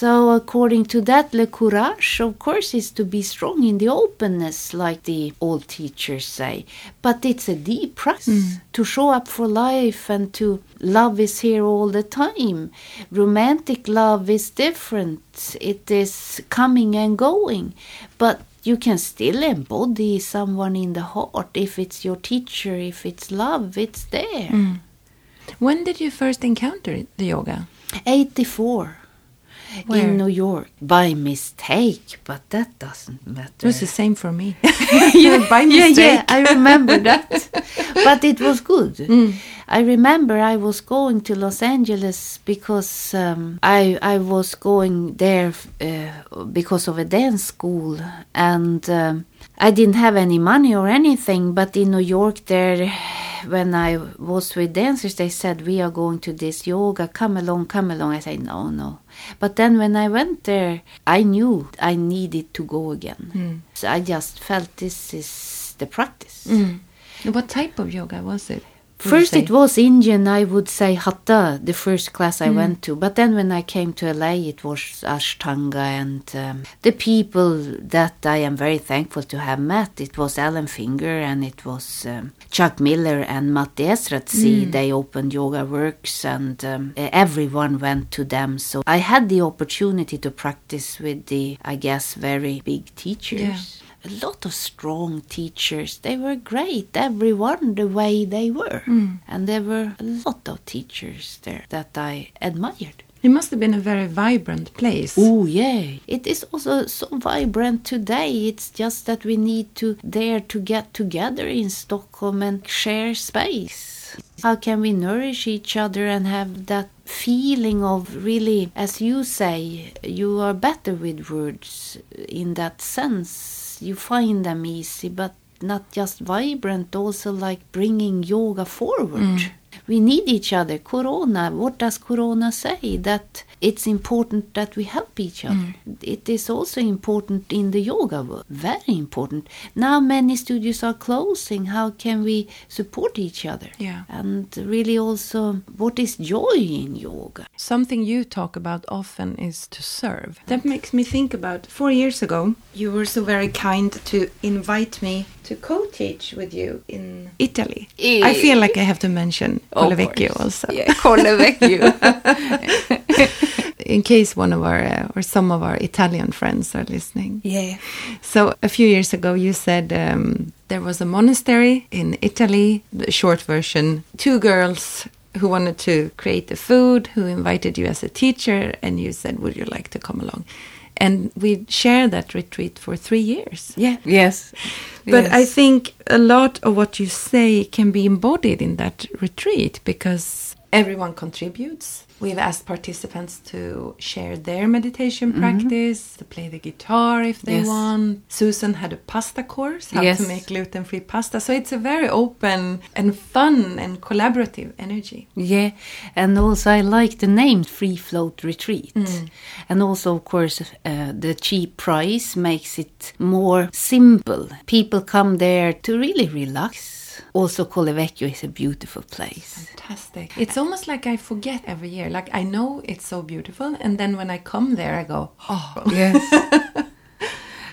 So, according to that, le courage, of course, is to be strong in the openness, like the old teachers say. But it's a deep practice hmm. to show up for life and to love is here all the time. Romantic love is different, it is coming and going. But you can still embody someone in the heart if it's your teacher, if it's love, it's there. Hmm.
When did you first encounter the yoga?
84
Where?
in New York by mistake, but that doesn't matter.
It was the same for me. yeah, by mistake.
yeah, yeah, I remember that. but it was good. I remember I was going to Los Angeles because um, I I was going there uh, because of a dance school, and um, I didn't have any money or anything. But in New York, there, when I was with dancers, they said we are going to this yoga. Come along, come along. I said no, no. But then when I went there, I knew I needed to go again. Mm. So I just felt this is the practice. Mm.
What type of yoga was it?
First, it was Indian, I would say Hatha, the first class I went to. But then when I came to LA, it was Ashtanga and um, the people that I am very thankful to have met. It was Alan Finger and it was um, Chuck Miller and Maty Ezraty. They opened Yoga Works and um, everyone went to them. So I had the opportunity to practice with the, I guess, very big teachers a lot of strong teachers. They were great, everyone the way they were. Hmm. And there were a lot of teachers there that I admired.
It must have been a very vibrant place.
Oh, yeah. It is also so vibrant today. It's just that we need to dare to get together in Stockholm and share space. How can we nourish each other and have that feeling of really, as you say, you are better with words in that sense. You find them easy, but not just vibrant, also like bringing yoga forward. Mm. We need each other. Corona, what does Corona say? That it's important that we help each other. Mm. It is also important in the yoga world. Very important. Now many studios are closing. How can we support each other?
Yeah.
And really also, what is joy in yoga?
Something you talk about often is to serve. That makes me think about four years ago, you were so very kind to invite me to co teach with you in Italy. I feel like I have to mention Colle Vecchio also.
Yeah, Colle Vecchio.
In case one of our uh, or some of our Italian friends are listening.
yeah.
So a few years ago, you said um, there was a monastery in Italy. The short version: two girls who wanted to create the food, who invited you as a teacher, and you said, "Would you like to come along?" And we shared that retreat for three years.
Yeah.
Yes.
But I think a lot of what you say can be embodied in that retreat because everyone contributes. We've asked participants to share their meditation practice, to play the guitar if they
Yes.
want. Susan had a pasta course, how
Yes.
to make gluten free pasta. So it's a very open and fun and collaborative energy.
Yeah, and also I like the name Free Float Retreat. And also, of course, uh, the cheap price makes it more simple. People come there to really relax. Also, Colle Vecchio is a beautiful place.
Fantastic. It's almost like I forget every year. Like I know it's so beautiful, and then when I come there, I go, oh,
Yes.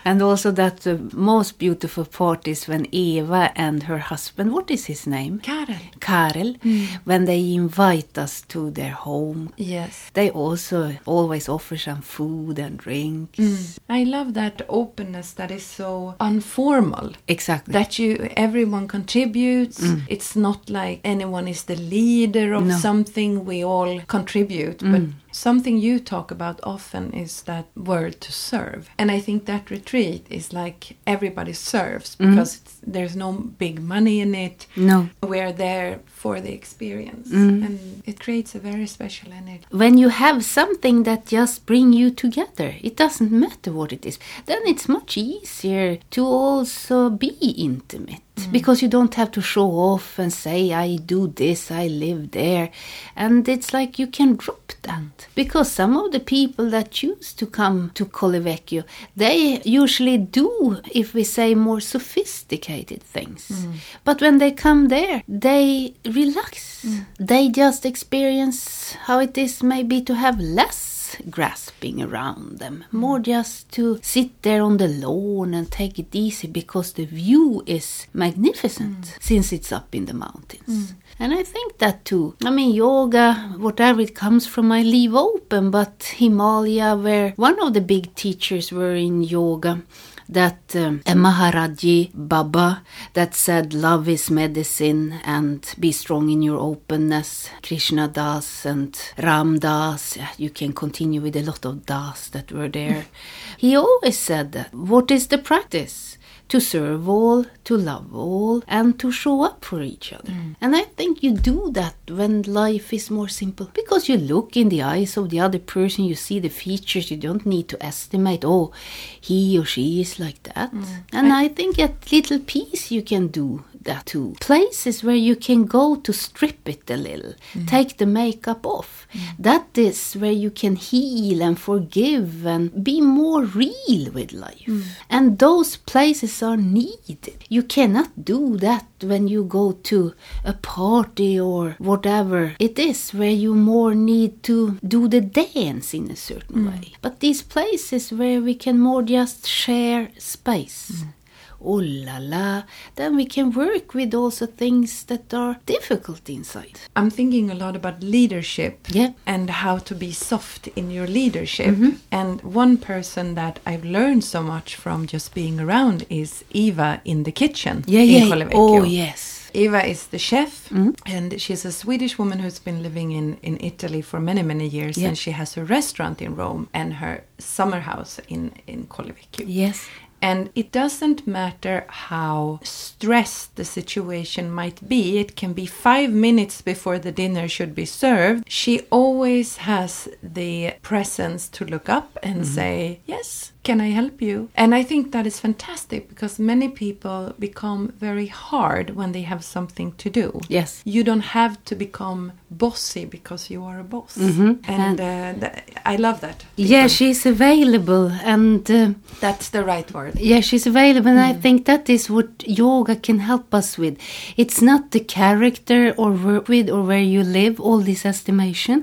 And also that the most beautiful part is when Eva and her husband, what is his name?
Karel.
Karel, mm. when they invite us to their home.
Yes.
They also always offer some food and drinks. Mm.
I love that openness that is so informal.
Exactly.
That you everyone contributes. Mm. It's not like anyone is the leader of
No.
something. We all contribute. But something you talk about often is that word to serve. And I think that retreat is like everybody serves mm-hmm. because it's, there's no big money in it.
no.
We're there for the experience. Mm. And it creates a very special energy.
when you have something that just bring you together it doesn't matter what it is then it's much easier to also be intimate mm. because you don't have to show off and say i do this i live there and it's like you can drop that because some of the people that choose to come to Colle Vecchio they usually do if we say more sophisticated things. Mm. But when they come there they relax. Mm. They just experience how it is maybe to have less grasping around them. Mm. More just to sit there on the lawn and take it easy because the view is magnificent since it's up in the mountains. And i think that too. I mean yoga whatever it comes from i leave open but himalaya where one of the big teachers were in yoga that um, a Maharaji Baba that said love is medicine and be strong in your openness. Krishna Das and Ram Dass. You can continue with a lot of Das that were there. he always said that what is the practice? To serve all, to love all, and to show up for each other. Mm. And I think you do that when life is more simple. Because you look in the eyes of the other person, you see the features, you don't need to estimate, oh, he or she is like that. Mm. And I think at Little Peace you can do that too. Places where you can go to strip it a little, mm. take the makeup off. Mm. That is where you can heal and forgive and be more real with life. Mm. And those places are needed. You cannot do that when you go to a party or whatever it is where you more need to do the dance in a certain way. But these places where we can more just share space. Oh la la, then we can work with also things that are difficult inside.
I'm thinking a lot about leadership
Yeah.
and how to be soft in your leadership. Mm-hmm. And one person that I've learned so much from just being around is Eva in the kitchen in Colle Vecchio.
Oh yes.
Eva is the chef, mm-hmm. and she's a Swedish woman who's been living in, in Italy for many, many years.
Yeah.
And she has a restaurant in Rome and her summer house in, in Colle Vecchio.
Yes.
And it doesn't matter how stressed the situation might be, it can be five minutes before the dinner should be served. She always has the presence to look up and mm-hmm. say, Yes, can I help you? And I think that is fantastic because many people become very hard when they have something to do.
Yes.
You don't have to become bossy because you are a boss.
Mhm.
And uh, th- I love that.
Yeah, she's available and uh,
That's the right word.
Yeah, she's available, and I think that is what yoga can help us with. It's not the character or work with or where you live, all this estimation.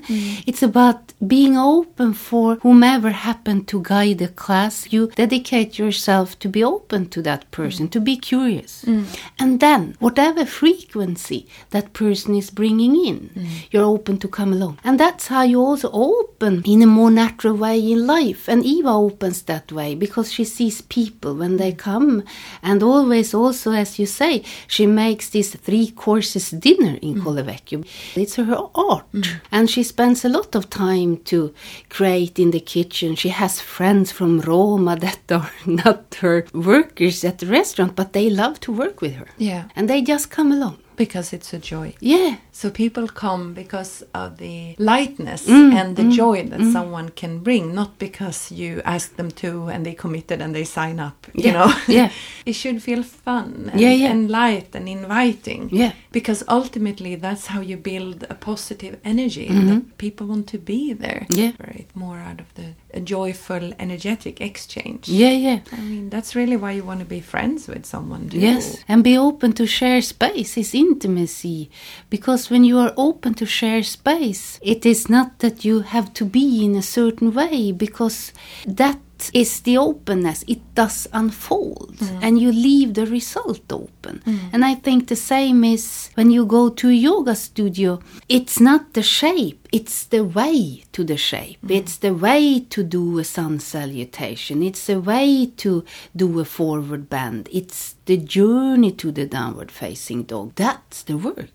It's about being open for whomever happened to guide the class. You dedicate yourself to be open to that person, to be curious. Mm. And then, whatever frequency that person is bringing in, mm. you're open to come along. And that's how you also open in a more natural way in life. And Eva opens that way because she sees people when they come. And always, also, as you say, she makes this three courses dinner in mm. Colle Vecchio. It's her art. And she spends a lot of time to create in the kitchen. She has friends from Roma that are not her workers at the restaurant, but they love to work with her.
Yeah.
And they just come along.
Because it's a joy.
Yeah.
So people come because of the lightness
Mm,
and the joy that someone can bring, not because you ask them to and they committed and they sign up. You know,
yeah.
it should feel fun and,
Yeah, yeah.
and light and inviting.
Yeah.
Because ultimately, that's how you build a positive energy. That people want to be there.
Mm-hmm. Yeah.
Right. More out of the a joyful, energetic exchange.
Yeah, yeah.
I mean, that's really why you want to be friends with someone. Too.
Yes, and be open to share space is intimacy. Because when you are open to share space, it is not that you have to be in a certain way, because that is the openness. It does unfold, mm. and you leave the result open. Mm. And I think the same is when you go to a yoga studio. It's not the shape; it's the way to the shape. Mm. It's the way to do a sun salutation. It's the way to do a forward bend. It's the journey to the downward facing dog. That's the work.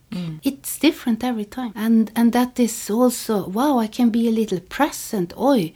It's different every time. And and that is also wow, I can be a little present. Oi,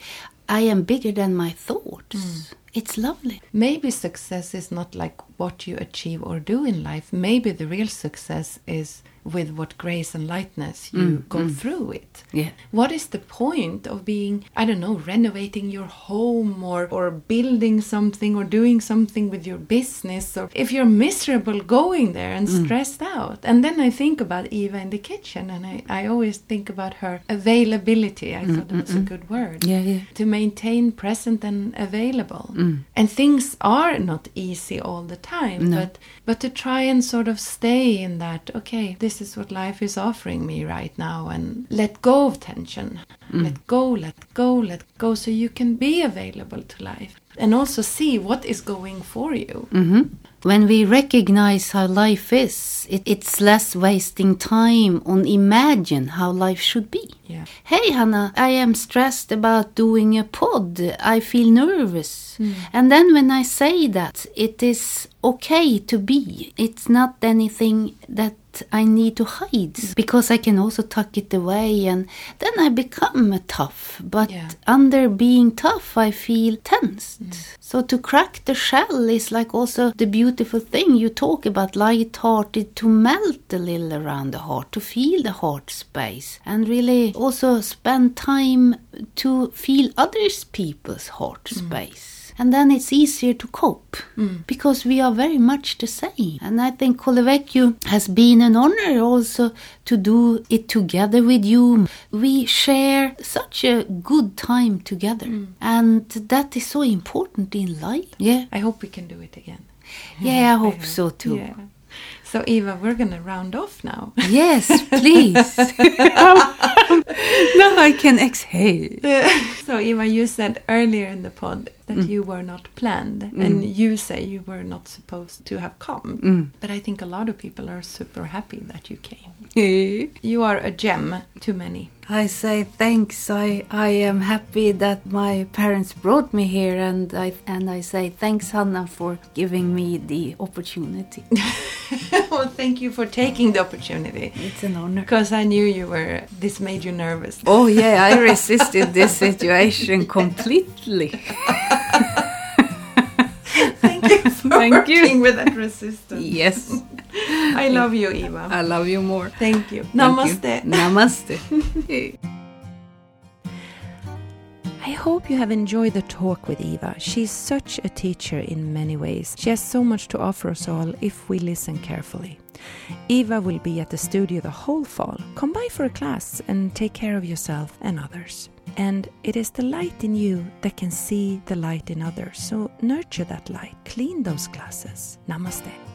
I am bigger than my thoughts. Hmm. It's lovely.
Maybe success is not like what you achieve or do in life. Maybe the real success is with what grace and lightness you mm, go mm. through it.
Yeah.
What is the point of being, I don't know, renovating your home or, or building something or doing something with your business or if you're miserable going there and mm. stressed out? And then I think about Eva in the kitchen and I, I always think about her availability. I thought that was a good word.
Yeah, yeah.
To maintain present and available. And things are not easy all the time,
No.
but but to try and sort of stay in that, okay, this is what life is offering me right now and let go of tension. Let go, let go, let go so you can be available to life. And also see what is going for you.
hmm When we recognize how life is, it, it's less wasting time on imagine how life should be.
Yeah.
Hey, Hannah, I am stressed about doing a pod. I feel nervous. And then when I say that, it is okay to be. It's not anything that I need to hide because I can also tuck it away and then I become tough. But
Yeah.
under being tough, I feel tensed. Mm. So to crack the shell is like also the beautiful thing you talk about light-hearted to melt a little around the heart, to feel the heart space and really also spend time to feel others people's heart mm. space. And then it's easier to cope mm. because we are very much the same. And I think Colle Vecchio has been an honor also to do it together with you. We share such a good time together. Mm. And that is so important in life. Yeah.
I hope we can do it again.
Yeah, I hope so too.
Yeah. So Eva, we're gonna round off now.
Yes, please. now I can exhale.
so Eva, you said earlier in the pod that
Mm.
you were not planned, and you say you were not supposed to have come.
Mm.
But I think a lot of people are super happy that you came. You are a gem to many.
I say thanks. I, I am happy that my parents brought me here, and I and I say thanks, Hanna, for giving me the opportunity.
well, thank you for taking the opportunity.
It's an honor.
Because I knew you were. This made you nervous.
Oh yeah, I resisted this situation completely.
Thank you for
Thank you.
working with that resistance.
Yes,
I love you, Eva.
I love you more.
Thank you.
Thank
Namaste.
you. Namaste.
I hope you have enjoyed the talk with Eva. She's such a teacher in many ways. She has so much to offer us all if we listen carefully. Eva will be at the studio the whole fall. Come by for a class and take care of yourself and others. And it is the light in you that can see the light in others. So nurture that light. Clean those glasses. Namaste.